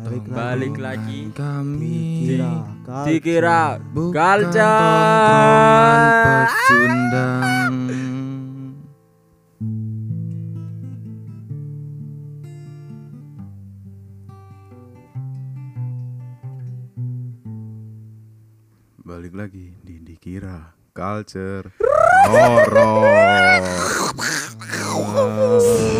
Balik lagi. Balik lagi kami Dikira Kalca. pecundang. Balik lagi di dikira culture horror.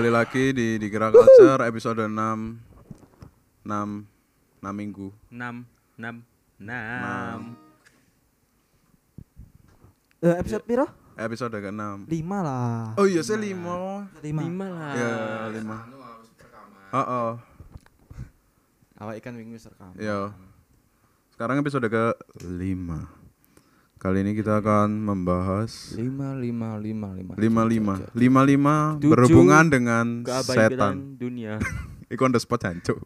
Kembali lagi di Dikira Culture episode 6 6 6 minggu. 6 6 6 Eh, episode piro? Episode ke-6 Lima lah. Oh iya saya 5 Lima. 5 lah. Ya 5 Oh oh Awak ikan wingi wis rekam. Ya Sekarang episode ke-5 Kali ini kita akan membahas 5 5 5 5. 55 55 Tujuh berhubungan dengan setan dunia. Iku on the spot jancuk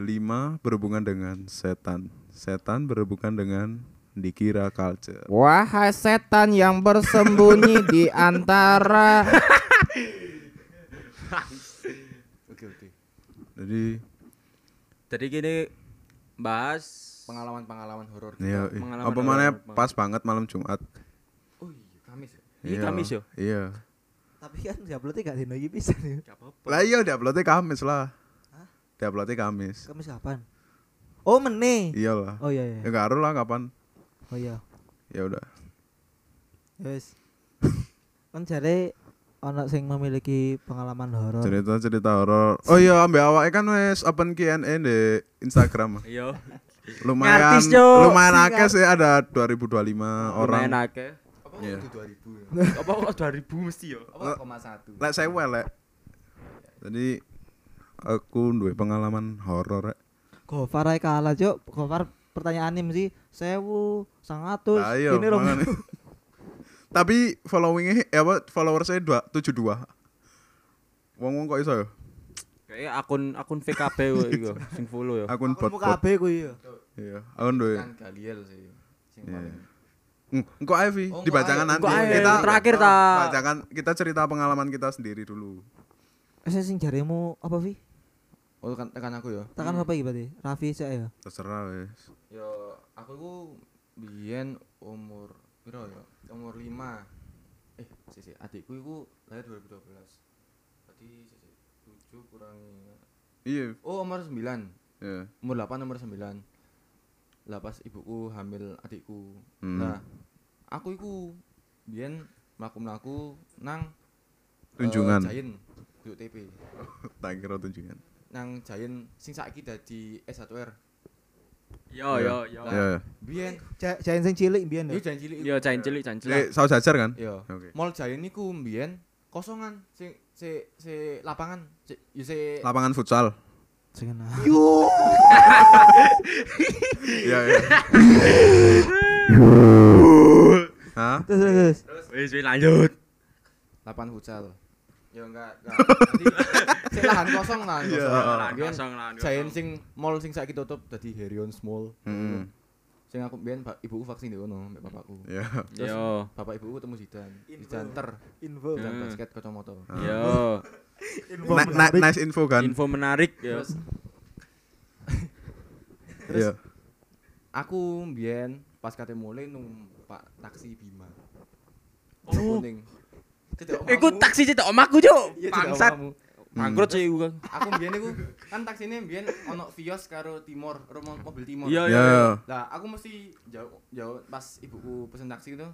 5 berhubungan dengan setan Setan berhubungan dengan dikira culture Wahai setan yang bersembunyi di antara Oke oke. Jadi Jadi gini bahas Pengalaman-pengalaman horor Iya, iya. pengalaman apa mana pas banget malam Jumat. Oh iya, Kamis ya. Ini Kamis yo? Iya. Tapi kan diuploadnya gak dino iki bisa nih. Gak apa-apa. Lah iya diuploadnya Kamis lah. Hah? Diuploadnya Kamis. Kamis kapan? Oh, meneh. Iyalah. Oh iya iya. Ya enggak lah kapan. Oh iya. Ya udah. Wes. kan jare ono sing memiliki pengalaman horor. Cerita-cerita horor. Oh iya, ambek awake kan wes open Q&A di Instagram. Iya. Lumayan Ngartis, lumayan akeh sih ada 2025 orang. Lumayan akeh. Apa Iya. itu 2000 ya? Apa kok 2000 mesti yo? Apa koma satu? Lek saya lek. Jadi aku duwe pengalaman horor rek. Gofar ae kalah, Cuk. Gofar pertanyaannya mesti 1000, 100. Lah iya, ini loh. Tapi followingnya eh, apa followersnya dua tujuh dua. Wong wong kok iso ya? Kayak akun akun VKB iku sing follow yo. Akun Akun bot. KB ku iya. Iya, akun duwe. Kan Galiel sih. Sing Iya. paling. Hmm, Engko ae Vi, Oh, dibacakan nanti. Kita terakhir ta. Bacakan kita cerita pengalaman kita sendiri dulu. Eh sing jaremu apa, Vi? Oh kan tekan aku ya. Tekan apa iki berarti? Raffi sik ya. Terserah wes. Yo aku iku biyen umur piro ya? Umur 5. Eh, sih sih, adikku iku lahir 2012. Berarti sih sih 7 kurangi Iya, Oh, umur 9. ya. Umur 8 umur 9. Lah pas ibuku hamil adikku. Hmm. Nah, aku iku biyen mlaku-mlaku nang eh, Tunjungan. Giant duduk TP. Tak kira tunjungan. Nang Giant sing saiki dadi S1R. Yo yo yo. Ya, ya. Biyen Ja- Jain sing cilik mbiyen yo ya. Giant cilik. Yo cain cilik cain Eh, cilik. saus jajar kan? Iya. Oke. Mall Giant niku mbiyen kosongan sing se se lapangan yo se Lapangan futsal. Sing enak. Iya, iya. Hah? Terus terus, terus. Wis wis lanjut. lapangan futsal. Ya enggak enggak. Nanti lahan kosong lah. Iya. Biyen kosong lan. Giant sing mall sing saiki tutup dadi Herion Mall. Heeh. Sing aku biyen ba- ibuku vaksin di kono mbek bapakku. Ya. Terus Yo. bapak ibuku ketemu Zidan. Zidan ter Info. Zidan Hmm. basket kacamata. Yo. Info Na- na- menarik. nice info kan? Info menarik yo. Terus Iya. aku biyen pas kate mulai numpak taksi Bima. Oh. Kuning. Iku taksi cetok Cuk. Iya, cedek Bangsat. Bangkrut sih kan. Aku biyen iku kan taksine biyen ono Vios karo Timor, rumah mobil Timor. Iya Ya. iya. Lah, aku mesti jauh jauh pas ibuku pesen taksi itu.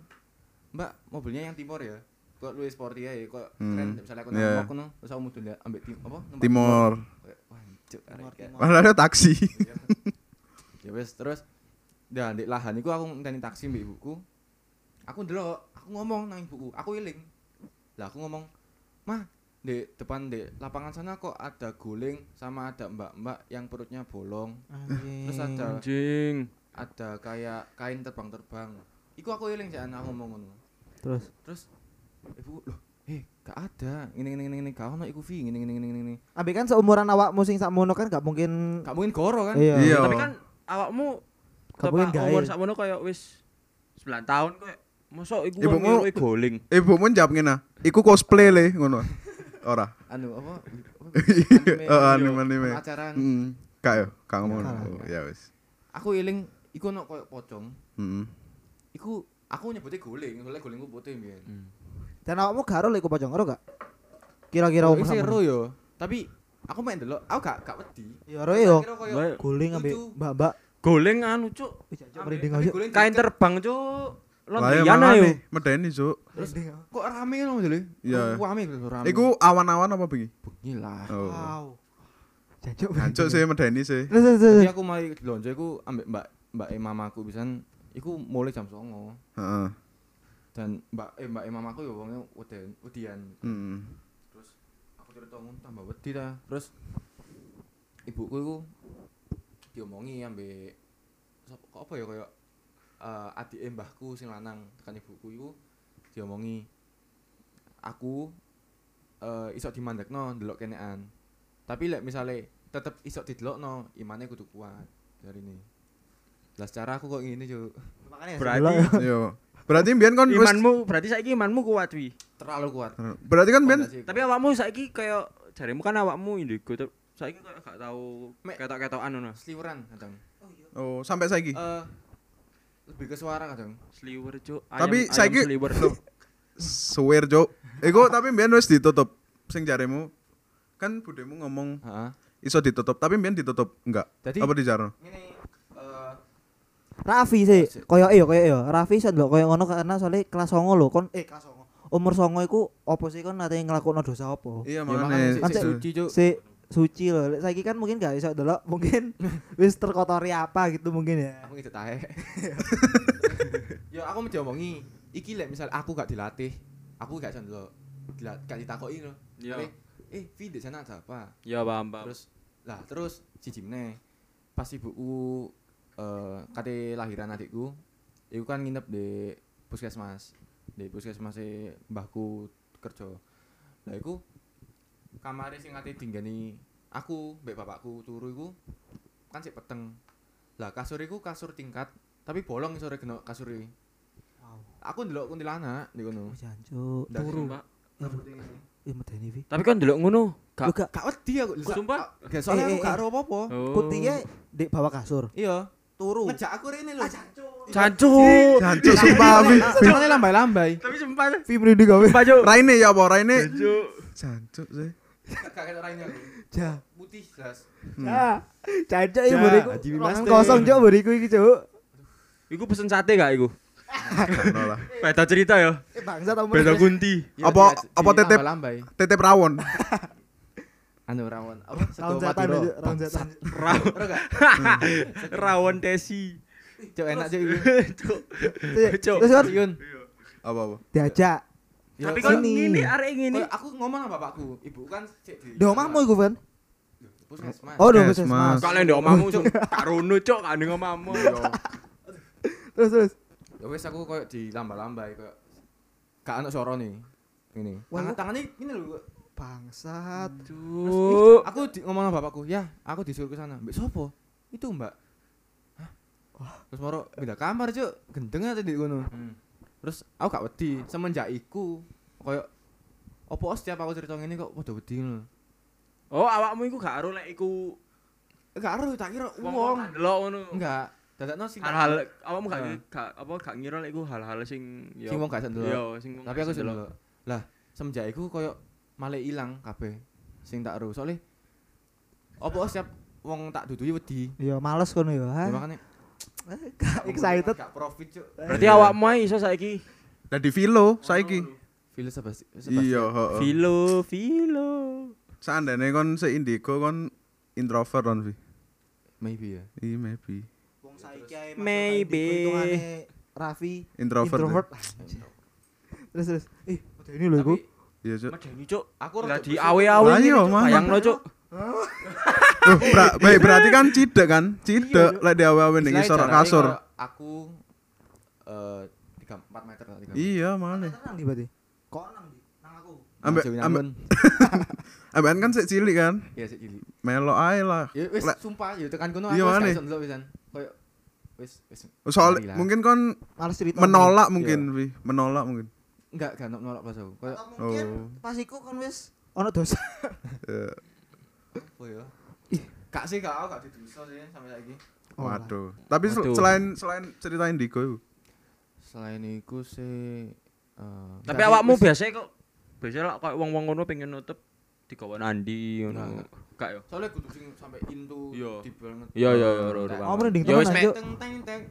Mbak, mobilnya yang Timor ya. Kok luwih sporty ya, kok Hmm. keren. Misalnya aku Iya. nang kono, terus aku mudun ya ambek tim apa? Timor. Wah, cuk, Timor, arek ya. Timor. Malah ada taksi. Ya wes, terus dah di lahan iku aku ngenteni taksi mbek ibuku. Aku ndelok, aku ngomong nang ibuku, aku iling. Lah aku ngomong, "Mah, di depan di lapangan sana kok ada guling sama ada mbak-mbak yang perutnya bolong. Anjing. Terus ada Anjing. ada kayak kain terbang-terbang. Iku aku eling sih anak ngomong ngono. Terus Terus ibu loh, eh gak ada. Ini ini ini ini gak ono iku Vi, ini ini ini ini. Ambek kan seumuran awakmu sing sakmono kan gak mungkin Gak mungkin goro kan? Iya. Iya. Tapi kan awakmu Gak mungkin gawe. umur sakmono kayak wis 9 tahun kok Mosok iku Ibumu- Ibumu goling. Ibumu njawab ngene, iku cosplay le ngono. Ora. anu apa? Oh, anime-anime. Acara Heeh. Kak yo, kak ngomong. Kalah. Oh, ya wis. aku eling iku ono koyo pocong. Heeh. Iku aku nyebutnya guling, soalnya gulingku putih mbiyen. Dan awakmu gak ero lek iku pocong ero gak? Kira-kira umur seru yo. Tapi aku main delok, aku gak gak wedi. Ya ero yo. Guling ambek Lucu. mbak-mbak. Goling anu, Cuk. Jancuk merinding aja. guling Kain terbang, Cuk. Lah Lontian ayo. mangane, medeni, Cuk. Terus kok rame ngono jale? Iya. Kok rame lho rame. Iku awan-awan apa bengi? gila. Oh. Wow. Jancuk. Hancuk sih medeni sih. Terus terus terus. Jadi aku mari lonjo iku ambek Mbak Mbak e mamaku pisan iku mulai jam 09.00 Heeh. Dan Mbak eh Mbak e mamaku ya wonge weden wedian. Heeh. Terus aku cerita ngono tambah wedi ta. Terus ibuku iku diomongi ambek sapa kok apa ya kaya eh adike mbahku sing lanang tekan ibuku iku diomongi aku eh iso dimandekno ndelok kenean. Tapi lek misale tetep iso didelokno imane kudu kuat dari ini. Lah secara aku kok ngene yo Makanya Berarti Yo. Berarti mbiyen kon imanmu berarti saiki imanmu kuat wi. terlalu kuat. Berarti kan mbiyen Tapi awakmu saiki kayak jarimu kan awakmu indigo saiki kayak gak tau ketok-ketokan ngono. sliweran kadang. oh sampai saiki. Eh lebih ke suara kadang. Sliwer, Cuk. Tapi Ayam- saiki- sliwer. Suwer, Cuk. Iku tapi mbiyen wis ditutup. Sing jaremu kan budemu ngomong Heeh. iso ditutup, tapi mbiyen ditutup enggak. Jadi Apa dijarno? ngene eh Raffi sih, koyo iyo koyo iyo. Raffi sih ndelok koyo ngono karena soalnya kelas 9 lho, kon eh kelas 9. Umur 9 iku opo sih kon nate nglakokno dosa opo? Iya, ya makanya makane. sik- Kan suci cuk. Si suci lho. Lek saiki kan mungkin gak iso ndelok, mungkin wis terkotori apa gitu mungkin ya. Aku ngidek tahe. Ya aku mau diomongi, iki lek misal aku gak dilatih, aku gak iso ndelok. Dila- Gak ditakoki lho. Iya. Eh, Vi di sana ada apa? Ya paham, paham. Terus lah terus siji meneh. Pas ibuku eh kate lahiran adikku, iku kan nginep di puskesmas. Di puskesmas mbahku kerja. Lah iku kamare sing ate dinggani aku mbek bapakku turu iku kan sik peteng. Lah kasur iku kasur tingkat, tapi bolong sore kena kasur iki. Wow. Aku ndelok kuntilanak di kono. Oh, jancuk. Turu. Medeni Vi. Tapi kan delok ngono, gak gak Gak wedi aku. Sumpah? Gak soalnya Eh, aku eh, gak apa-apa. Oh. putihnya di bawah kasur. Iya. Turu. Ngejak aku rene lho. Jancuk. Jancuk sumpah Vi. Senengnya lambai-lambai. Tapi sumpah. Vi merinding gawe. Raine ya apa Raine? Jancuk. Jancuk sih. Gak ketok raine aku. Ja. Putih jelas. Ah, iki Ja, buriku. Adi Ruangan Wimaste. kosong cuk buriku iki cuk. Iku pesen sate gak iku? Ngono lah. Beda cerita ya. Eh Beda kunti. Ya, Apa- di- apa di tetep? Tetep rawon. Anu rawon. Apa? Raun Sego setan raun setan. Rawon. Rawon tesi. Cuk enak. Terus terus kan Yun. Apa apa? diajak. Tapi kan ngene arek ngene. Koyo aku ngomong sama bapakku, ibu kan cek di. Di omahmu iku? Puskesmas. Oh, dong puskesmas. Mas. Kalian ndek omamu cuk karono cuk kan ning omamu. Terus terus. Ya wis aku koyo di lambai-lambai koyo gak ana suara nih. Ini. Wah, Tangan-tangannya ini lho. Bangsat. Cuk. Aku di, ngomong sama bapakku, "Ya, aku disuruh ke sana." Mbak sopo? Itu, Mbak. Hah? Terus moro pindah kamar, Cuk. Gendeng aja di kono. Terus aku gak wedi, semenjak iku koyo opo setiap aku cerita ngene kok padha wedi ngono. Oh, awakmu iku gak ero lek iku Gak ero tak kira wong delok ngono. Enggak. Dadakno sing Hal-hal awakmu gak Heeh. gak apa gak ngira lek iku hal-hal sing ya sing wong gak iso ndelok. Iya, sing wong Tapi aku iso sih ndelok. ndelok. Lah, semenjak iku koyo malah ilang kabeh sing tak ero. Soale opo setiap wong tak dudui wedi. Iya, males kono ya. Ya ha? makane Gak excited. Gak profit, Cuk. Berarti awakmu ae iso saiki. Lah di Vilo saiki. Feel sebas. Iya, heeh. Filo, filo. Seandainya kon se indigo kon introvert kon Vi. Maybe ya. Iya maybe. Wong saiki ae Maybe. hitungane Raffi Introvert. introvert. Terus terus. Ih, ini lho iku. Iya, Cuk. Medeni cuk. Aku Lah rada di awe-awe Lah iki iya. Bayangno cuk. Loh, baik, berarti kan cidek kan? Cidek lek di awe-awe ning isor kasur. Aku eh 3 4 meter lah 3 Iya, mana? Nang di berarti. Kok nang di? Nang aku. Ambek ambek ambekan kan sik cilik kan? Ya sik cilik. Melo ae lah. Ya wis sumpah ya tekan kono Iya, aku wis gak ndelok pisan. Koyo wis wis Soal mungkin kon Males cerita. menolak mungkin. Menolak mungkin. Enggak kan nolak pas aku. Kayak mungkin Oh. pas iku kan wis ono dosa. Ya, apa ya? Kak sih kak aku gak didosa sih sampai saiki. Oh, Waduh. Tapi Waduh. selain selain cerita Indigo iku. Selain iku sih eh, Tapi gak awakmu wis- biasanya kok biasanya lah kayak wong-wong ngono pengen nutup nandi Enggak, ngono. enggak. Gak yo. soalnya kudu sing sampai into Iya. deep banget. Iya iya iya ro Kayak- Oh, mending Ya wis temenan, mek Cuk. Teng teng teng.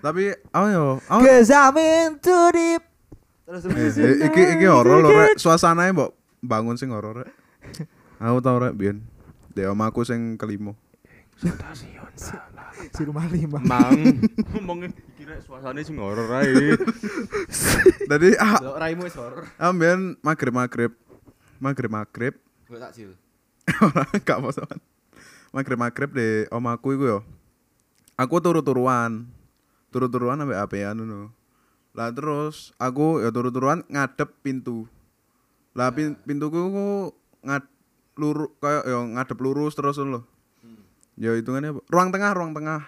Tapi ayo, ayo. Cause I'm into deep. Terus Eh, eh, iki iki horor lho rek. Suasananya mbok bangun sing horor rek. Aku tau rek biyen. Dek omaku sing kelimo. si rumah lima. Mang ngomongin kira suasana sing horor ae. Tadi ah, raimu wis horor. ambian maghrib-maghrib. Maghrib-maghrib Gue takjil. ora gak posokan. Maghrib-maghrib di omaku iku yo. Aku turu-turuan. Turu-turuan ambek apean ngono. Lah terus aku ya turu-turuan ngadep pintu. Lah pin, pintuku ku ngad luru kayak ya ngadep lurus terus lho. Ya hitungannya apa? ruang tengah, ruang tengah.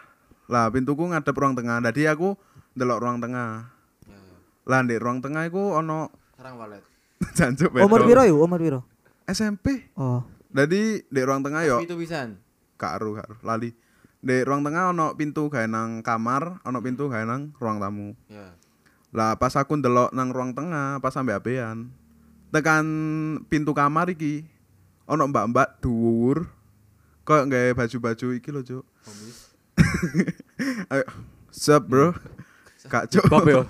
Lah pintuku ngadep ruang tengah. Jadi aku ndelok ruang tengah. Ya, ya. Lah di ruang tengah iku ono Sarang walet. jancuk Umur wedok. piro yuk? Umur piro? SMP. Oh. Jadi di ruang tengah yo Itu pisan. gak aru, gak aru, lali. Di ruang tengah ono pintu gawe nang kamar, ono pintu gawe nang ruang tamu. Ya. Lah pas aku ndelok nang ruang tengah, pas sampe abean. Tekan pintu kamar iki ono mbak-mbak dhuwur. Kayak gawe baju-baju iki lho, Cuk. Komis. Ayo, sup, Bro. Kak Cuk. Pop yo.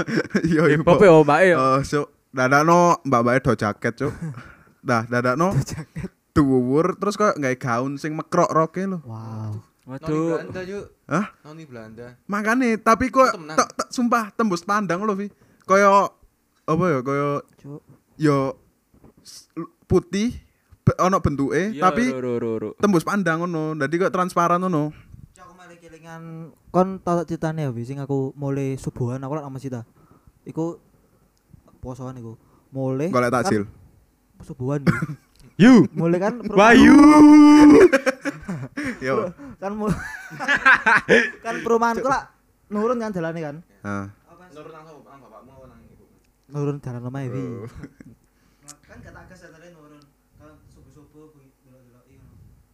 Yo, Hip hop yo mbak yo. Oh, Cuk. Dadakno mbak-mbake do jaket, Cuk. Dah, dadakno dhuwur terus kayak gawe gaun sing mekrok roke lho. Wow. Noni Waduh. Belanda yuk. Hah? Noni Belanda. Makane tapi kok sumpah tembus pandang lho Vi. Kaya apa ya kaya Cuk. yo putih be- ono bentuke tapi ro ro ro ro. tembus pandang ngono. Dadi kok transparan ngono. Aku malah kelingan kon tau tak ceritane ya, sing aku mulai subuhan aku lak sama Cita. Iku posoan iku. Mulai Golek takjil. kan subuhan. You. mulai kan Bayu. Yo. kan mu- kan perumahanku lah nurun kan jalannya kan Nah, Menurut nang sapa? Nang bapakmu apa nang ibu? nurun jalan lemah Bi. Oh. kan gak tak gas nurun kan subuh-subuh delok-delok iki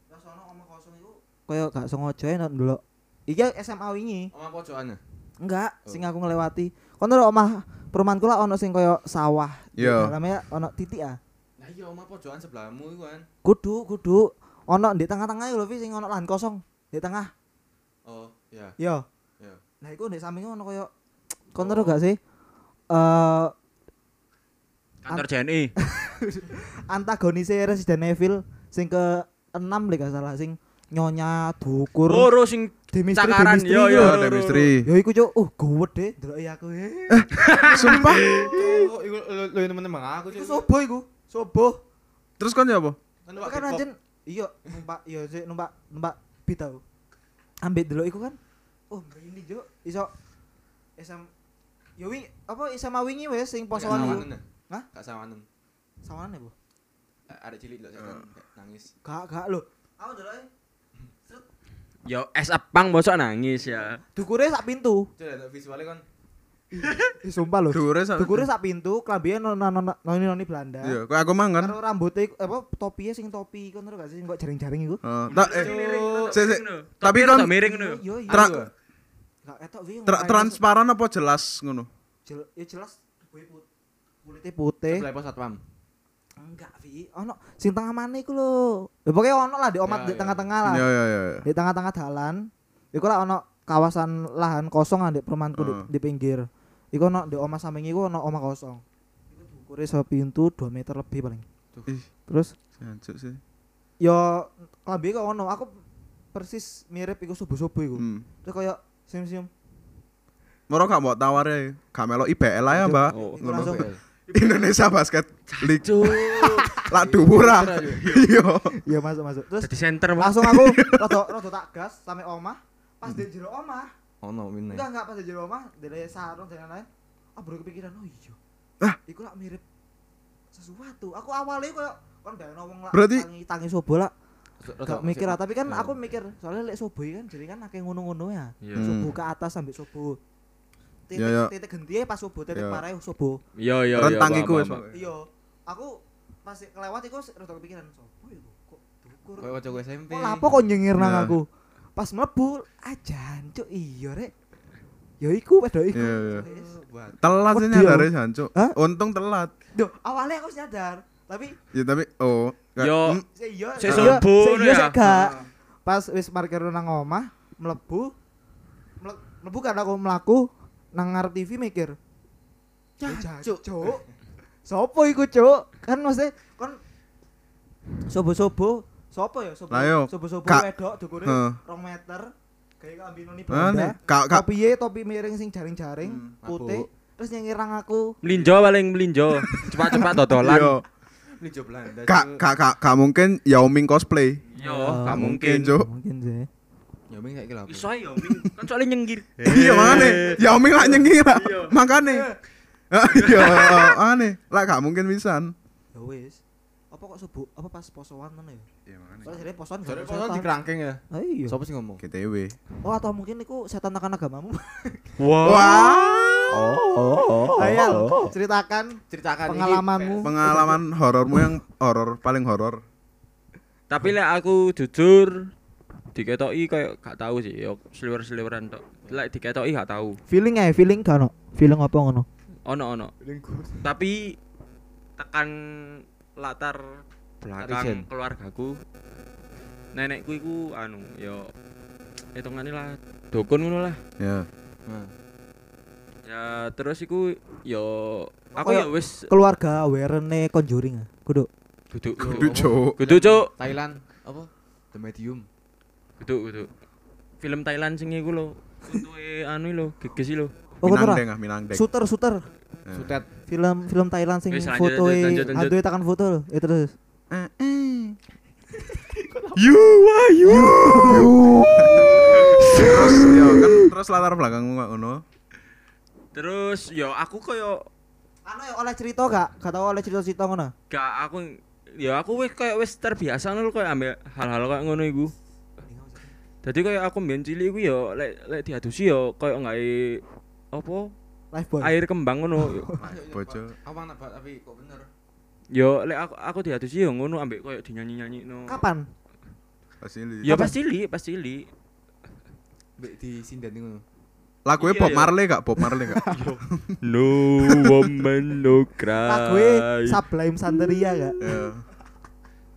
terus ono omah kosong iku koyo gak sengaja enak ndelok iki SMA wingi Omah pojokan ya? enggak sing aku ngelewati kon ndelok omah perumahanku lah ono sing koyo sawah Iya. namanya ono titik ah Lah iya omah pojokan sebelahmu iku kan. kudu kudu ono di tengah-tengah lho sing ono lahan kosong di tengah Oh, ya. yo Ya. nah iku di sampingnya ono koyo kon ngerti gak sih eh Kantor JNI. antagonisnya Resident Evil sing ke 6 lek gak salah sing nyonya dukur Oh, ro sing Demistri cakaran Demistri yo yo. Yo, ro, chemistry. Ya iku cuk, uh gowet deh ndeloki aku. eh. Sumpah. Oh, iku lu temen-temen aku Iku sih. sobo iku, sobo. Terus kon ya apa? Kan anjen iya numpak iya sik numpak numpak bis tau. Ambek delok iku kan. Oh, ini cuk iso SM Ya wingi apa SMA wingi wes sing posoan iku. sawanen ya? Hah? Gak sawanen. Sawane Bu. Eh, Ada cilik lho setan kayak nangis. Gak gak lho. Aku delok Yo es apang bosok nangis ya. dukure sak pintu. Coba visualnya kan. Ih sumpah lho. Dhuwure sak. Dukure sak pintu, klambian noni noni Belanda. Iya, kok aku mangan. Karo rambutnya iku- apa topinya sing topi iku ngerti gak sih sing kok jaring-jaring iku. Eh, tak eh. Tapi kan- miring ngono. Yo iya. Gak etok wi. tra- transparan apa jelas ngono? Jel- ya jelas kulitnya putih. Sebelah satpam. Enggak, Vi. Ono sing tengah mana iku lho. Ya pokoknya ono lah di omat Ya, di ya. tengah-tengah lah. Iya, iya, iya. iya. Di tengah-tengah dalan. Iku lah ono kawasan lahan kosong lah di perumahanku di, Heeh. di pinggir. Iku ono di omah samping iku ono omah kosong. Iku dukure sak pintu 2 meter lebih paling. Ih, Terus jancuk sih. yo klambi kok ono. Aku persis mirip iku subuh-subuh iku. Hmm. Terus koyo sim-sim. Moro gak mau taware, gak melok IBL aja, Mbak. Oh. Langsung Indonesia Basket League. Cuk. Lak dhuwur ah. Iya. iya masuk masuk. Terus Jadi center langsung aku rada rada tak gas sampai omah. Pas di jero omah, Ono mine. enggak enggak pas di jero omah, dari sarung dan lain-lain. Ah baru kepikiran, oh iya. Ah. Iku lak mirip sesuatu. Aku awalnya koyo kon bayangno wong lah Berarti- tangi tangi sobo lah gak mikir lah tapi kan Ya. aku mikir soalnya lek sobo kan jadi kan akeh ngono-ngono ya Iya. Hmm. sobo ke atas sampai sobo titik Ya, ya. titik gentihe pas sobo titik Ya. marahe sobo Iya iya iya. Rentang iku wis. iya aku pas kelewat iku rada kepikiran sobo iku kok dukur SMP. kok lapo kok nyengir nang Nah. aku pas mlebu ajan cuk iya rek ya iku wedok iku Iya, iya. Wis. Buat. Telat sih nyadar aku. jancuk. Hah? Untung telat. Duh, awalnya aku nyadar tapi Ya tapi oh. gak- Yo. hmm, iya iya, iya, ya? gak pas wis parkir nang omah mlebu mle- mlebu kan aku mlaku nang ngarep TV mikir Jancuk. cuk sopo iku cuk kan maksudnya kon sobo-sobo sopo ya sobo Lah yo, sobo-sobo Kak. wedok dukure Heeh. 2 meter kayak kambinoni nih, Belanda kak kak topiye topi miring sing jaring-jaring Hmm, putih terus nyengirang aku Melinjo paling melinjo. Cepat-cepat dodolan. Yo, Ini job Belanda. kak kak kak kak mungkin Yao Ming cosplay. Yo, Oh, gak mungkin. Cuk. mungkin sih Ya ming saiki lho. Iso ya, Min. kan soalnya nyengir. Iya makane Yao Ming lah nyengir. Iya. Makane. Iya, aneh. Lah gak mungkin pisan. ya wis apa kok subuh apa pas posoan mana ya Iya makane. soalnya jadi posoan gak kok setan. di kerangkeng ya. Ah, iya Sopo sih ngomong? GTW. oh atau mungkin itu setan tekan agamamu Wow. Wah. Ayal ceritakan Ceritakan ini, pengalamanmu Pengalaman horormu yang horor paling horor. Tapi lek aku jujur diketoki kayak gak tahu sih, yo seliwer-seliweran tok. Lek diketoki gak tahu. feeling ya feeling kan feeling apa ngono Ono ono. Tapi tekan latar belakang keluargaku. Nenekku iku anu yo hitungane lah dukun ngono lah. Ya. Nah, Ya terus iku yo aku Kayak ya wis keluarga werene conjuring ya kudu duduk Kudu cuk. Kudu cuk. Thailand apa? The Medium. Duduk duduk. Film Thailand sing iku lho. Untuke anu lho, geges lho. oh kudu Minang deng ah, minang deng. shooter shooter Ya. Sutet. film film Thailand sing foto lanjut, lanjut. hantu tekan foto lho ya terus Eh, eh. You wah you. Terus ya kan terus latar belakangmu kok ngono. Terus yo aku koyo anu ya oleh cerita gak gak tau oleh cerita-cerita ngono gak aku ya aku wis kayak wis terbiasa ngono koyo ambek hal-hal kayak ngono iku. Dadi kayak aku mbiyen cilik iku yo lek lek diadusi yo koyo nggak apa live boy air kembang ngono. Bojo. Apa anak tapi kok bener. Yo lek aku aku diadusi yo ngono ambek koyo dinyanyi-nyanyi no. kapan Pasti li. Ya pas cilik, pas cilik. Mbek di sinden ngono. Lagunya Iya, Bob iya. Marley gak? Bob Marley gak? No woman no cry. lagu Sublime Santeria gak Ya.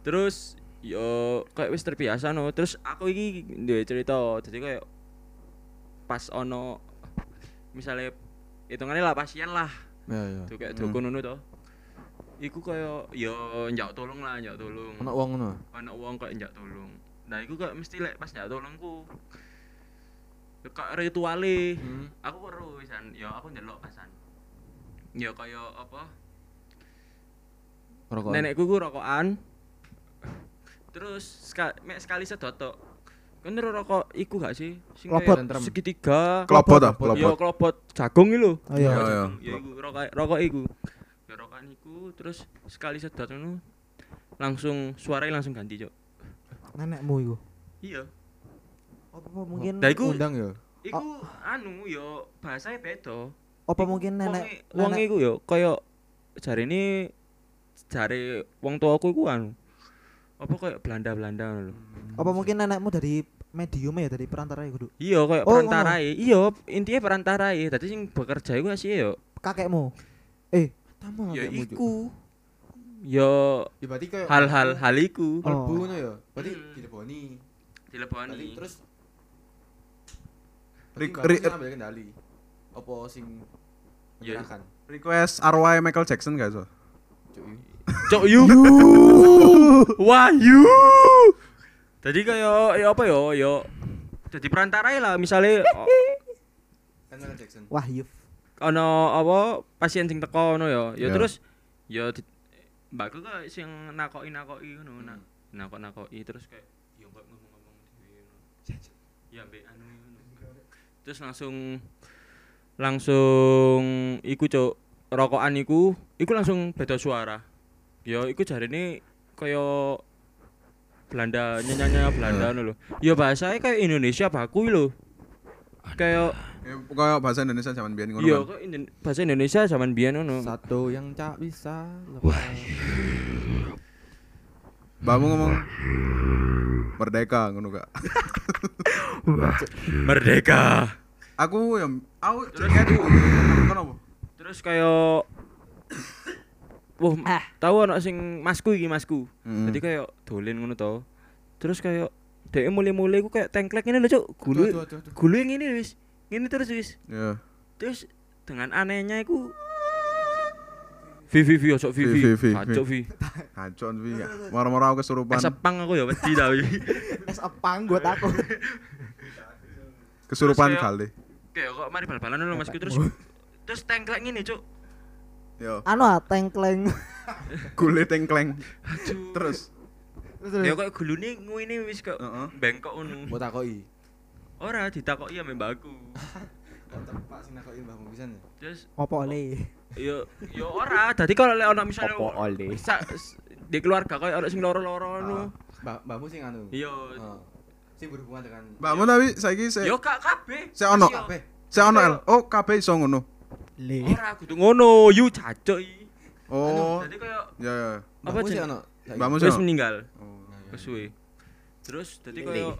terus yo kayak wis terbiasa no terus aku iki duwe cerita jadi kayak pas ono misalnya hitungannya lah pasien lah Ya ya. tuh kayak Hmm. dukun ngono to iku kayak yo njak tolong lah njak tolong Ono wong ngono. ana wong kayak njak tolong nah iku kayak mesti lek pas njak tolongku yo kayak rituale Hmm. aku weruh wisan yo aku ndelok pasan yo kayak apa Rokok. nenekku ku rokokan terus sekali, sekali sedot tok kan rokok iku gak sih sing Klopot. kayak segitiga Klopot ah, Klopot. yo klopot. klopot jagung iki lho Oh, iya. Rokok Iya, iya. ya iku rokok rokok iku ya rokokan iku terus sekali sedot ngono langsung suaranya langsung ganti cok nenekmu iku iya apa apa mungkin Nah, iku- undang ya. iku anu yo bahasanya beda apa mungkin nenek wong iku yo kaya jare ini jare wong tuaku iku anu apa kayak Belanda-Belanda ngono lho apa mungkin nenekmu dari medium ya dari perantara iku kudu Iya kayak Oh, perantarae. Iya, intinya perantarae. Dadi sing bekerja iku asih yo. kakekmu eh Tamu Ya iku. Yo Ya berarti kayak hal-hal hal iku Oh. Kalbu ngono ya. Berarti Hmm. Berarti dileboni. terus Ri- Berarti ri- mbakmu sing ambil kendali. Apa sing Iya. menyerahkan? Request arwah Michael Jackson gak so? Cok yu. Wah yu. Tadi kayak ya apa yo yo jadi perantarae lah misalnya oh, Kan Jackson. wah yuf ono apa pasien sing teko ngono yo. Ya Ya. terus yo di, mbakku kok sing nakoki-nakoki ngono nak nakok-nakoki terus kayak yo kok ngomong-ngomong dhewe ngono. Ya mbek anu. Terus langsung langsung iku cuk rokokan iku iku langsung beda suara. Ya iku jarine kaya Belanda nyanyi Belanda ngono lho. Ya bahasanya kayak Indonesia baku lho. Kayak Ya, Kayak bahasa Indonesia zaman biyen ngono. iya kan. bahasa Indonesia zaman biyen ngono. Satu yang tak bisa lepas. Mbakmu ngomong merdeka ngono gak? Merdeka. Aku ya aku Terus-. Kenapa? Terus kayak Wah, tahu anak sing masku iki masku. Hmm. Jadi kayak dolen ngono to. Terus kayak dhek mulai-mulai ku kayak tengklek ngene lho, Cuk. Gulu. Aduh, aduh, aduh. Gulu ngene wis. Ngene terus wis. Ya. Terus dengan anehnya iku Vivi Vivi ojo Vi, Vivi. Vi, Vi, Kacau Vi. Kacon wi. Moro-moro aku kesurupan. Esepang aku ya wedi ta wi. Es apang buat aku. Kesurupan kali. Kayak kok mari bal-balan lho masku terus terus tengklek ngene, Cuk. Yo. Anu ah tengkleng. Kulit tengkleng. Aduh. Terus. Ya kok gulune ngene wis kok Heeh. bengkok ngono. Mbok takoki. Ora ditakoki ya mbakku. Kok tepak sing nakoki mbahmu pisan ya? Terus Opo le? yo yo ora, dadi kalau lek ana misalnya Opo s- di keluarga koyo ana sing loro-loro ngono. Mbah mbahmu sing anu. Iya. Heeh. Sing berhubungan dengan Mbakmu tapi saiki se Yo gak kabeh. se ono. Se ono El. Oh, kabeh iso ngono. Le. Ora kudu ngono, yu iki. Oh. Dadi koyo Ya ya. apa jeneng- ono. Mbakmu wis sih. meninggal. Oh. Wis suwe. Terus dadi koyo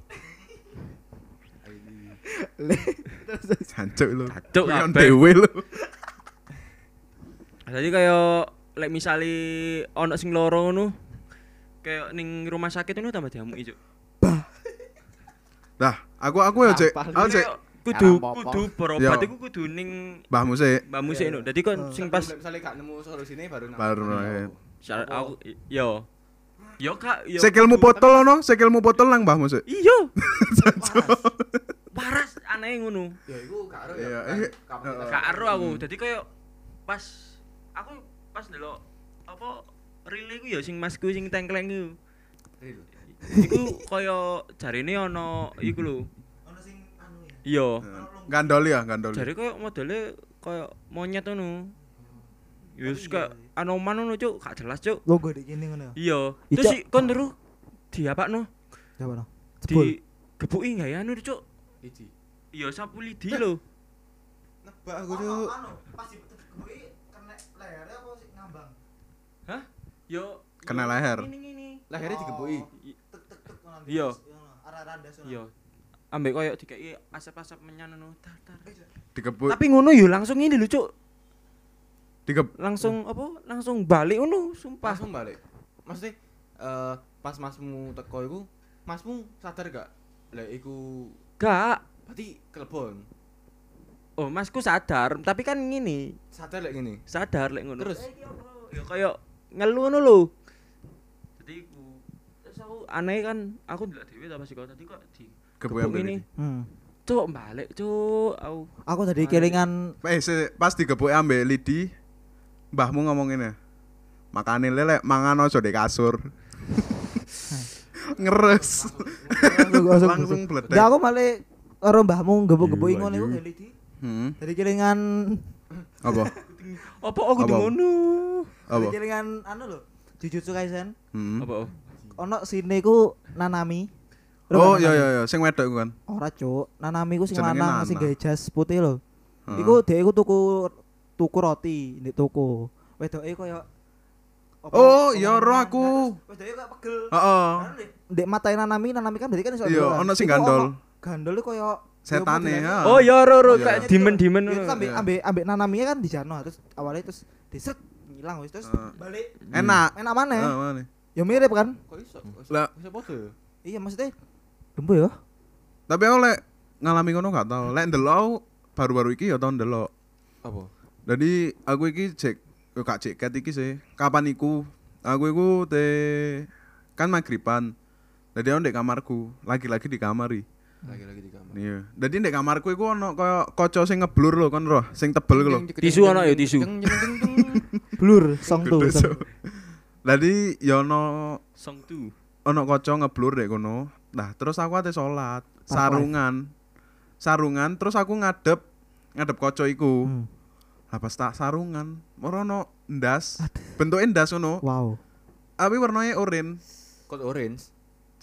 Le. Jancuk lho. Jancuk kabeh. dewe lho. Jadi kayak lek misali ono sing loro ngono kayak ning rumah sakit itu tambah diamuki, Cuk. Nah, aku aku ya cek. Aku cek kudu kudu berobat iku kudu ning mbahmu sih. mbakmu sik no. Dadi kok sing pas misalnya gak nemu solusine baru nang- Baru, eh. Aku yo. Yo kak, yo. Sikilmu kudu- botol ono, sikilmu botol nang mbahmu sih. Iya. Waras aneh ngono. Ya iku gak ero Iya, ya. eh, kapasitas. Gak ero aku. Dadi kayak pas aku pas ndelok apa relay ku ya sing masku sing tengkleng. Real. Iku kaya jarine ana iku lho. Ono sing anu ya. Iya. Gandoli ya, gandoli. Jare kaya modele kaya monyet ngono. Yus kayak anoman ngono cuk, gak jelas cuk. Logo di kene ngono. Iya. Icok. Terus si kon terus diapakno? Coba no. Di gebuki enggak ya anu cuk? Iki. Iya sapu lidi lho. Nebak aku cuk. anu, pas dibetulke kena lehernya apa sih ngambang? Hah? Yo Kena leher. Ini ini. Lehernya digebuki. Tek tek tek ngono. Iya. Arah randas. Iya. Ambek koyo dikeki asap-asap menyan ngono. Tar. Dikebut, Tapi ngono yo langsung ini cuk. dikeb Langsung apa? Langsung balik ngono, sumpah. Langsung balik. Maksudnya eh pas masmu teko iku, masmu sadar gak? Lah iku Gak. berarti kelebon. Oh, masku sadar, tapi kan ngini, Sadar lek ngene. sadar lek ngono. Terus? Ya kaya ngeluh ngono lho. Jadi terus aku aneh kan aku ndelok dhewe ta pas iku tadi kok di Ambek ini. Hmm. Cuk balik cuk aku. Aku tadi kelingan Eh, se- pas digebuk ambek Lidi, mbahmu ngomong ngene. Makane lele mangan aja di kasur. Ngeres. Langsung bledek. Ya aku malah karo mbahmu gebuk-gebuki Iya, ngono iku iya. lidi. Hmm. Dari kelingan Apa? Apa aku Apa? ngono? Apa? kelingan anu lho. Jujutsu Kaisen. Hmm. Apa? Ono sine iku Nanami. Lho, Oh kan iya iya iya, sing wedok iku kan. Ora, Cuk. Nanami ku sing lanang sing gawe jas putih lho. Heeh. Iku dhek iku tuku tuku roti di toko. Wedoke koyo apa- Oh, iya, roh aku. Wedoke koyo pegel. Heeh. Ndek ndek matae Nanami, Nanami kan berarti kan iso Iya, ono sing gandol. Gandol iku koyo modelnya- ya. Oh ya ro ro Iya. kayak dimen-dimen Iya, ngono. terus ambek Iya. ambek ambek Nanaminya kan di jano terus awalnya terus diseret ngilang wis terus balik Enak. enak mana Heeh, mana? ya mirip kan Kok iso? Kok iso? Lah. Iso podo. iya maksudnya gembo ya Tapi aku lek ngalami ngono gak tau. Lek ndelok baru-baru iki ya tau ndelok. Apa? Jadi aku iki cek yo gak cek ket iki sih. Kapan iku? Aku iku te kan magriban. Jadi aku ndek kamarku, lagi-lagi di kamar iki. Lagi-lagi di kamar. Iya. Jadi ndek kamarku iku ono kaya kaca sing ngeblur lho kan roh, sing tebel lho. Tisu ono ya, tisu. blur song so. Jadi ya ono Song tu. ono kaca ngeblur dek kono. Nah, terus aku ate salat, Park sarungan. Sarungan terus aku ngadep ngadep kaca iku. Hmm. Lah pas tak sarungan, ora ono ndas. Bentuke ndas ngono. wow tapi warnanya oranye. Code orange.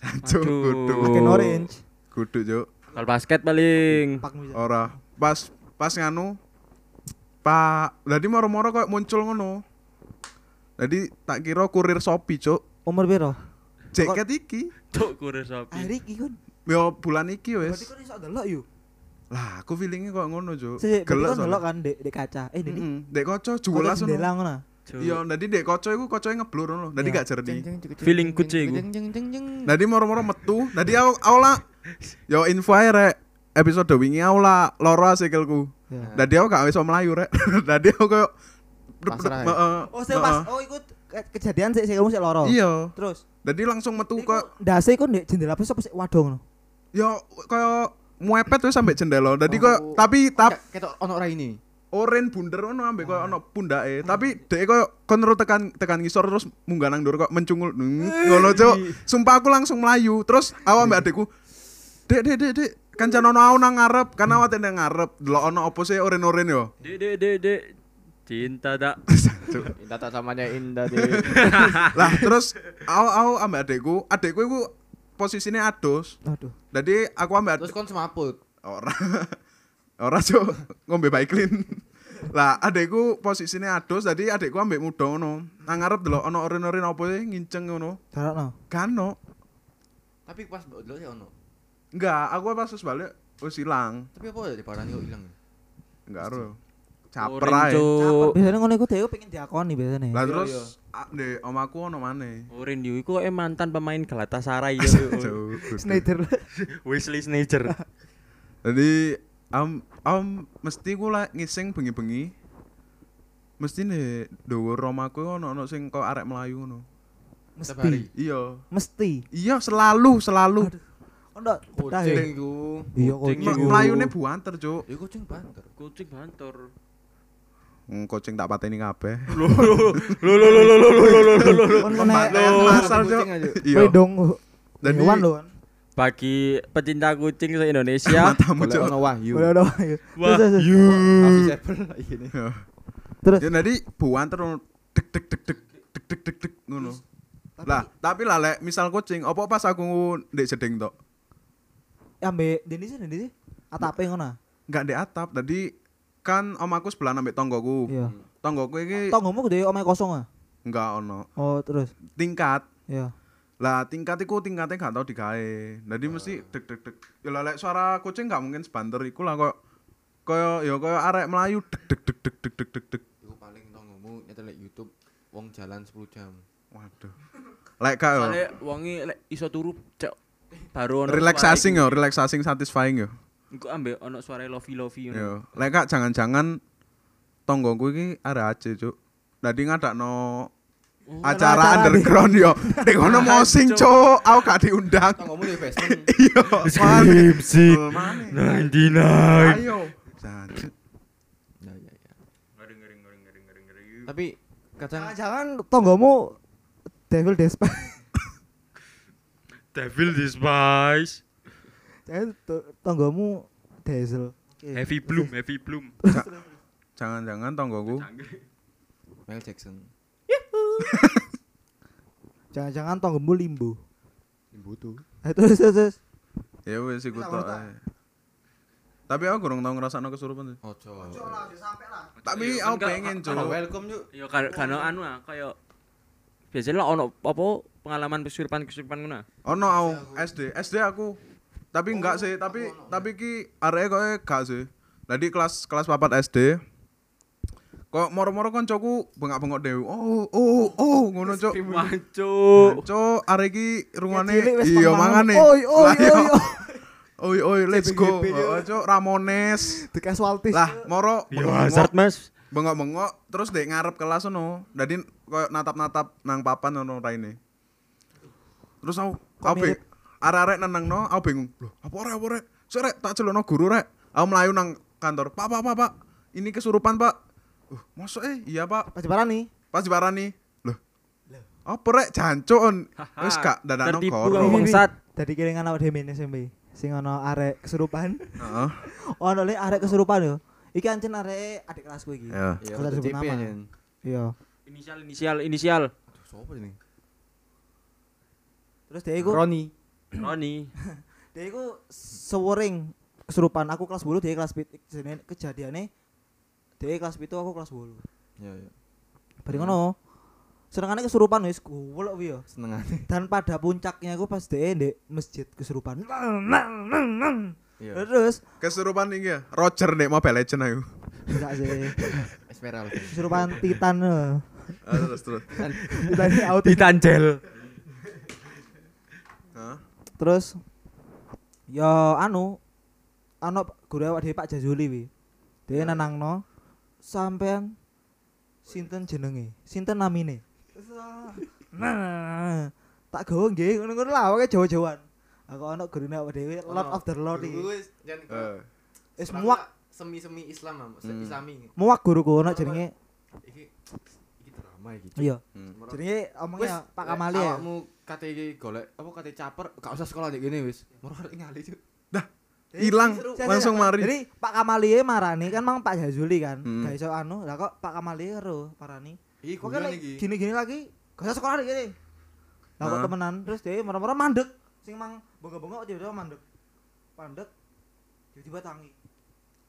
Jancuk Aduh. kudu. Makin orange. Kudu, Cuk. Bal basket paling. Ora. Pas pas nganu Pak, jadi moro-moro kok muncul ngono. Jadi tak kira kurir Shopee, Cuk. Umur piro? Jaket iki. Cuk kurir sapi. Hari iki kan. Yo bulan iki Berarti wis. kan iso delok yo. Lah, aku feelingnya kok ngono, Cuk. Berarti Gelek kan delok kan dek dek kaca. Eh, Deni. Heeh, Dek kaca juwelas ngono. jendela ngono. Iya, dadi dek kaca iku kacae ngeblur ngono. Dadi Iya. gak jernih. Feeling ku, Cik, iku. Dadi moro-moro metu. Dadi aku aku lah yo info ae rek. Episode wingi aku lah loro sikilku. Ya. Dadi aku gak iso melayu rek. Dadi aku koyo Pasrah ya? Heeh, Oh, saya pas oh ikut kejadian sik kamu sik loro. Iya. Terus Dadi langsung metu iku kok ndase iku ndek jendela apa sapa sik waduh ngono. yo koyo muepet wis sampe jendela. Dadi Oh. kok tapi tap Kayak- Ketok ono ora ini. oren bunder ngono ambek koyo ono pundake. Tapi dek koyo kontrol tekan tekan ngisor terus munggah nang ndur kok mencungul. Hmm, Ngono, Cuk. Sumpah aku langsung melayu. Terus aku ambek adekku, "Dek, dek, dek, dek, kancan ono aku nang ngarep, kan awak nang ngarep. Delok ono opo sih oren-oren yo." Dek dek dek dek. Cinta tak. Indah tak samanya indah deh. lah terus aku aku ambek adekku, adekku iku posisinya adus. Aduh. Jadi aku ambek Terus kon semaput. ora ora cuk ngombe baiklin. lah adekku posisinya adus, jadi adekku ambek muda ngono. Nang ngarep delok ono oren-oren opo sih nginceng ngono. Jarokno. Kano. Tapi pas delok ya ono. Enggak, aku pas wis balik wis ilang. Tapi apa ya di parani kok ilang. Enggak ero. Caper Oren, ae. Cuk. Biasanya ngono iku dhewe pengen diakoni biasanya. Lah Iya, terus iya. ah, ndek omaku ono maneh. Oren yo iku eh mantan pemain Galatasaray kudu. Snyder. Wesley Sneijder. Jadi am am mesti ku lah ngising bengi-bengi. Mesti nih dhuwur omaku ono ono sing kok arek melayu ngono. Mesti. Iya. Mesti. Iya selalu selalu. Aduh. Ono Kucing ya. iku. Iya Kucing kucing. Melayune buanter, Cuk. Ya kucing banter. Kucing bantor. Hmm, kucing tak pateni kabeh. Lo lo lo lo. Kon Pembantaian kena masal, Cuk. Kucing aja. Iya. kowe dong. Jadi- Hewan lho kan. Bagi pecinta kucing se Indonesia. Cuk. ono wahyu. Boleh dong. Terus Iya. terus. Ya. Terus Ya jadi buanter ngono dek dek dek dek dek dek dek dek ngono. Lah, tapi lah lek misal kucing, opo pas aku ndek jeding tok? ambek Deni sih Deni sih. Atape ngono. Enggak ndek atap. Tadi kan omaku sebelah ambek tonggoku. Iya. Tonggoku iki Tonggomu gede omahe kosong ah. enggak ono. Oh, terus. Tingkat. Iya. Lah tingkat iku tingkatnya gak tau digawe. Jadi mesti dek dek dek. Ya lah lek suara kucing gak mungkin sebanter iku lah kok koyo ya koyo arek melayu dek dek dek dek dek dek dek dek. Iku paling tonggomu nyetel YouTube wong jalan 10 jam. Waduh. Lek gak yo. Soale wongi lek iso turu cek baru ono Relaxing yo, relaxing satisfying yo. Iku. Iku ambek ono suara lofi ngono. Yo, lek gak jangan-jangan tonggoku iki arek aja, Cuk. Dadi ngadakno Oh, acara acara underground yo. Nek ngono mosing, Cuk. Aku gak diundang. Tonggomu di basement. Iya. Mana? 99. Ayo. Ya ya ya. Tapi kadang Jangan tonggomu Devil Despise. Devil despise eh tonggomu diesel eh, heavy bloom heavy bloom jangan-jangan tonggoku. Mel Jackson jangan-jangan tonggomu limbo limbo tuh eh terus terus ya wes ikut tapi aku kurang tau ngerasakno kesurupan sih. Ojo. cowok. lah, sampai lah. Tapi iya, aku kan pengen, Cuk. Welcome yuk. Yo iya, kan anu ah, kaya biasanya ono apa pengalaman kesurupan-kesurupan ngono. Ah. Ono aku SD, SD aku tapi enggak sih, tapi tapi ki areke koyo gak sih. Jadi kelas kelas papat SD. Kok moro-moro koncoku bengak-bengok dewe. Oh, oh, oh, ngono, Cuk. Wancuk. Cuk, arek iki rungane iya mangane. Oi, oi, iya. oi, oi. Oi, let's go. Cuk, Ramones. The Casualties. Lah, moro Yo hazard, Mas. bengok-bengok terus dek ngarep kelas ono. Dadi koyo natap-natap nang papan ono raine. Terus aku Kok arek-arek nenengno, aku bingung. Loh, apa rek, apa rek? Sik rek, tak celokno guru rek. Aku melayu nang kantor. Pak, pak, pak, pak. Ini kesurupan, Pak. Uh, masuk eh, iya, Pak. Pas diparani. Pas diparani. Loh. Apa rek jancuk on. Wis gak dadakno Tertipu kor. kau Wih, wih, bangsat. Dari kiringan awak dhewe SMP. Sing ana arek kesurupan. Heeh. Ono le arek kesurupan yo. Iki ancen arek adik kelasku iki. Ya. Ya, Kota udah sebut nama. Iya. Inisial inisial inisial. Aduh, siapa ini? Terus dia iku Roni. Roni. dia iku sewering kesurupan aku kelas 10 dia kelas 7 kejadiannya dia kelas 7 aku kelas 10 Ya ya. bari ngono senengane kesurupan wis golek yo Senengane. dan pada puncaknya aku pas dia di masjid kesurupan Iya. terus Kesurupan iki ya. Roger nek Mobile Legend aku. enggak sih Esmeralda. kesurupan titan eh. Ah, terus terus. titan ini. Hah? Terus yo anu anu guru awak dhewe Pak Jazuli wi. Dia nanangno sampean sinten jenenge? Sinten namine? Nah tak gawe nggih ngono-ngono lah awake Jawa-Jawaan. Aku ana gurune awak dhewe Lord of the Lord iki. Eh. wis muak. semi-semi Islam lah, Hmm. Islami. muak guruku ana jenenge Iki iki drama iki. iya. Hmm. jenenge omongnya Pak Kamali ya? Awakmu kate golek apa kate caper, gak usah sekolah nek gini wis. Moro arek ngali cuk. Hilang Jadi- langsung mari. Jadi Pak Kamali marani kan mang Pak Jazuli kan. Hmm. Gak iso anu, lah kok Pak Kamali ero marani. Iki Kok kan gini-gini lagi, gak usah sekolah gini. Lah kok Hah? temenan terus dia marah-marah mandek. Sing mang bengok-bengok tiba-tiba mandek. Mandek. Tiba-tiba tangi.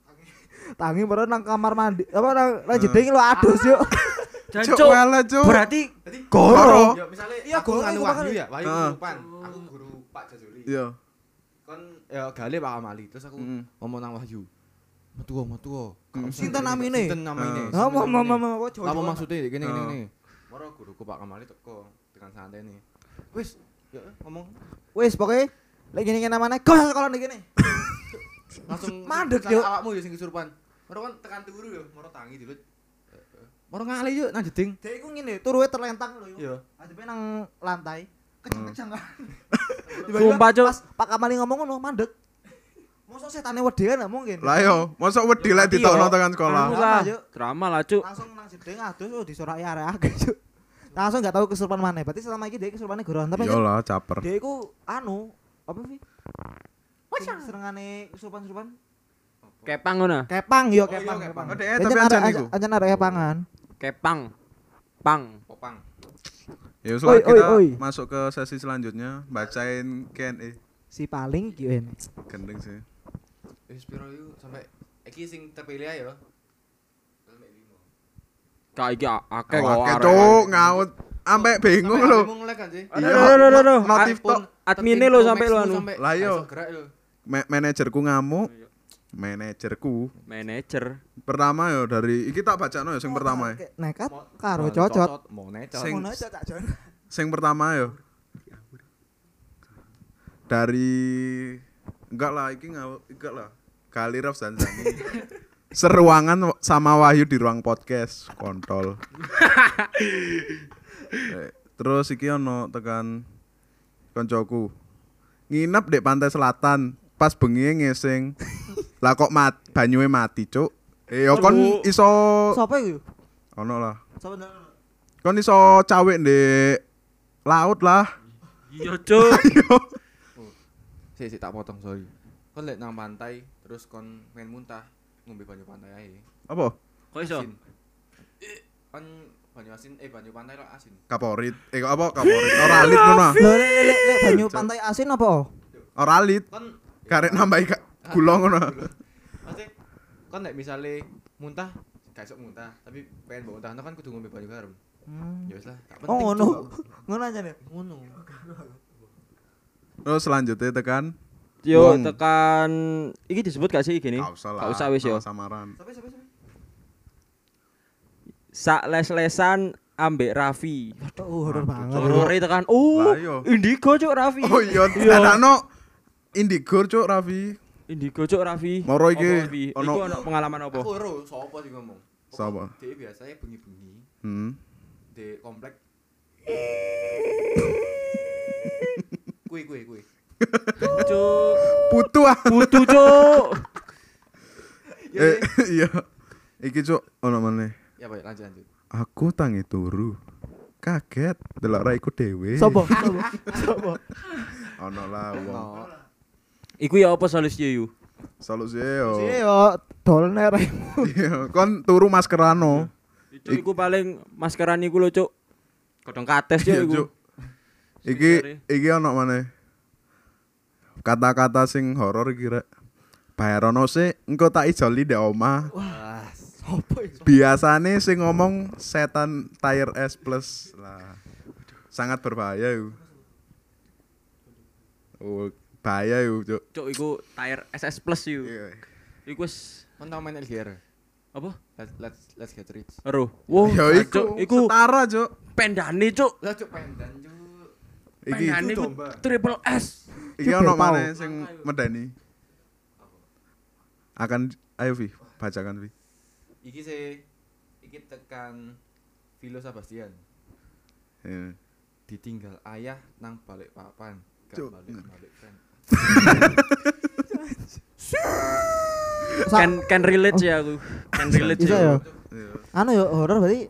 Tangi. Tangi baru nang kamar mandi. Apa nang nang jeding lo adus yuk. Dan cuk, wala, Cuk. berarti Goro. Ya misale Iya, goro anu Wahyu ya, Wahyu kesurupan. Aku guru Pak Jazuli. Iya. Kon ya gale Pak Kamali. Terus aku Mm. ngomong nang Wahyu. Metu metu. Mm. Sinten namine? Sinten namine? Oh, mau mau mau mau Jawa. Apa maksudnya gini gini gini. Moro guruku Pak Kamali teko dengan santai nih. Wis, ya ngomong Wis pokoknya lagi gini namanya kau usah sekolah nih gini. langsung Mandek, Yuk. awakmu ya sing kesurupan. Moro kan tekan turu ya, moro tangi dilut. Moro ngali yuk nang jeding. Dia iku ngene, turuwe terlentang lho. Iya. Adepe nang lantai. Kejang-kejang kan. Sumpah, Cuk. Pas Pak Kamali ngomong ngono mandek. Mosok setane wedi kan mungkin. Lah yo, mosok wedi lek Mati, ditokno yo. tekan sekolah. Drama, lah. Cuk. Drama lah, Cuk. Langsung nang jeding adus oh disoraki arek akeh, Cuk. Langsung gak tahu kesurupan mana. Berarti selama ini dia kesurupane goron. Tapi Yo kan lah caper. dia iku anu apa sih? Sing Serengane kesurupan-kesurupan. Kepang ngono. Kepang yo Oh, iya, kepang. kepang. Oh, dek, Ancen tapi arek- ancen iku. Ancen arek kepangan. Kepang. Pang. Popang. Ya wis kita oi, oi. masuk ke sesi selanjutnya bacain Q&A. Si paling kiuen. Gendeng sih. Wis piro yuk sampai iki sing terpilih yo. Sampai limo. Kak iki akeh kok. Oke, arek. cuk, ngaut. Ampe bingung Sampai lho. bingung lek kan sih. Iya. Notif tok. Adminnya lo sampai lo anu. Lah, yo. Lho. Ma- Manajerku ngamuk. Manajerku Manajer. pertama yo dari iki tak bacano yo sing pertama ya. Nekat karo mau cocot. Mau necot. Sing-. Sing pertama yo. Dari enggak lah iki enggak lah. Kali Raf Zanzani. Seruangan sama Wahyu di ruang podcast kontol. Eh, Terus iki ono tekan koncoku. Nginep di pantai selatan, pas bengi ngesing. Lah kok mat banyuhe mati, Cuk. Eh yo kon Aduh. iso Sopo iku? ono lah. Sopo ndak? Kon iso cawek di laut lah. Iya, Cuk. Sik sik tak potong sorry. Kon lek nang pantai terus kon pengen muntah ngombe banyu pantai ae. Apa? Kok iso? Eh, Kon banyu asin eh banyu pantai lo asin. Kaporit. Eh kok apa kaporit? Ora lit ngono. Lho lek lek lek banyu pantai asin apa? Ora lit. Kon Karek nambahi gula ngono. Maksudnya kon lek misale muntah gak iso muntah, tapi pengen mbok muntah kan kudu ngombe banyu garam. Hmm. Ya wis lah, gak Oh penting. ngono. Cuk. Ngono aja nih. Ngono. Terus selanjutnya tekan Yo Wong. tekan iki disebut gak sih gini? Gak usah lah. Gak usah wis yo. Samaran. Sampai sampai sampai. Sak les-lesan ambek Raffi. Oh, horor banget. Horore tekan. Oh. Indigo cuk Raffi. Oh iya, dadakno Indigo cuk Raffi. Indigo cuk Raffi. Moro iki, ono- Iku ono pengalaman apa? Aku ero sapa sih ngomong? Sapa? Dia biasanya bengi-bengi Hmm. di komplek. Kui kui kui. Cuk. Putu ah. Putu cuk. Ya, Eh, ya. iya. Iki cuk ono meneh. Ya baik lanjut lanjut. Aku tangi turu. Kaget delok raiku dhewe. Sopo? Sopo? Sopo? Ono lah wong. Iku ya apa solusinya yu? Solusi yo. Yo dol nerem. Iya, kon turu maskerano. Cuk iku paling maskeran iku lho cuk. Godong kates Iya, cuk iku. Iki iki ono maneh. Kata-kata sing horor iki rek. Bayarono sih engko tak ijoli ndek omah. Wah, Apa itu? Biasane sing ngomong setan tire S plus lah. Sangat berbahaya itu. Oh, bahaya itu, Cuk. Cuk iku tire SS Plus yuk. Iya. Iku wis tau main LGR? apa? Let's let's let's get rich. Ero. Wow, Ya Cuk, iku, iku setara, Cuk. pendane cuk. Lah cuk pendan cuk. Iki Pendane iku triple S. iki Cuk, ono maneh sing medeni. Akan ayo Vi, bacakan Vi. Iki sih iki tekan Vilo Sebastian. Ya. Ditinggal ayah nang balik papan. Gak Cuk. balik balik kan. Can can relate sih aku. Can relate sih. Ya? Iya. Anu ya horor berarti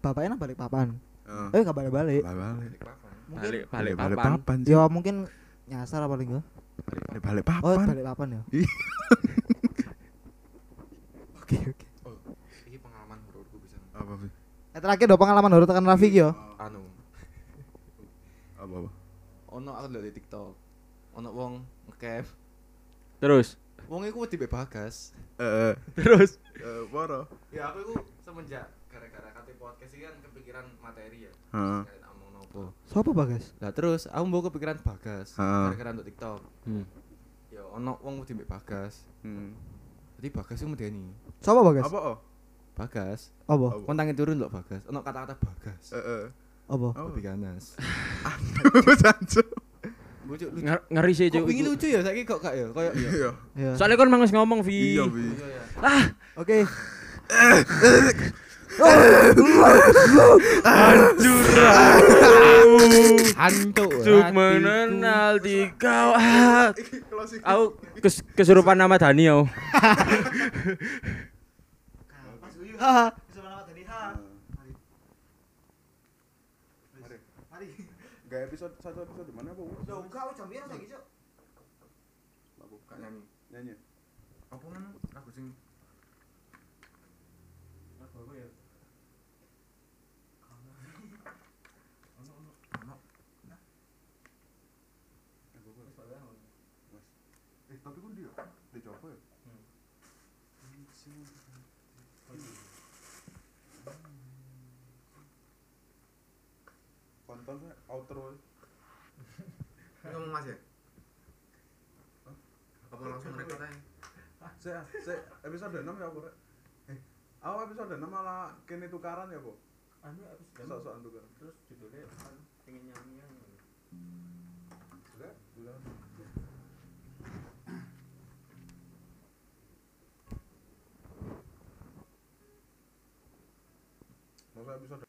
bapaknya nang balik papan. Heeh. Eh gak balik-balik. Balik Balik papan. Mungkin Balik balik balik papan. papan. ya mungkin nyasar apa enggak? Balik balik Oh, papan. balik papan ya. Ih. Oke, oke. Oh, iki pengalaman hororku bisa. Apa Vi? Eh, terakhir do pengalaman horor tekan Rafik yo. Anu, Apa apa? ono aku lihat di TikTok. Ono wong ngecamp. Terus. Wong iku wedi mbek bagas. Eh, Terus. eh, poro. Ya aku iku semenjak gara-gara kate podcast iki kan kepikiran materi ya. Heeh. Ngomong nopo. Sopo Bagas? Lah terus aku mau kepikiran bagas Heeh. gara-gara untuk TikTok. Hmm. Ya ono wong wedi mbek bagas. Hmm. Jadi bagas iku medeni. Sopo Bagas? Apa oh? Bagas. Apa? Kon tangi turun lho bagas. Ono kata-kata bagas. Eh, eh. Apa? Apa? Lebih ganas. Sancu. Lucu lucu. Nger- Ngeri sih Kok cuk. iku. lucu ya saiki kok gak ya? Kayak Iya. Ya. Soalnya kan mangus ngomong Vi. Iya, Vi. Iya ya. Oke. Hantu. Cuk mengenal di kau. Ah, Aku kes kesurupan nama Dani aku. Haha. Bisa nama tadi ha. Mari. Gak episode satu episode mana bu? Yo, enggak jam biar lagi, Cuk. Gak nyanyi. Nyanyi. Apa mana lagu sing Eh tapi kan dia dia coba ya. Outro. ngomong Mas ya? Apa langsung record aja? Saya, saya episode 6 ya, Bu. Rek? Eh, aku episode 6 malah kene tukaran ya, Bu. Anu Sok-sokan tukaran. terus judulnya kan pengen nyanyi Sudah, sudah. Masa episode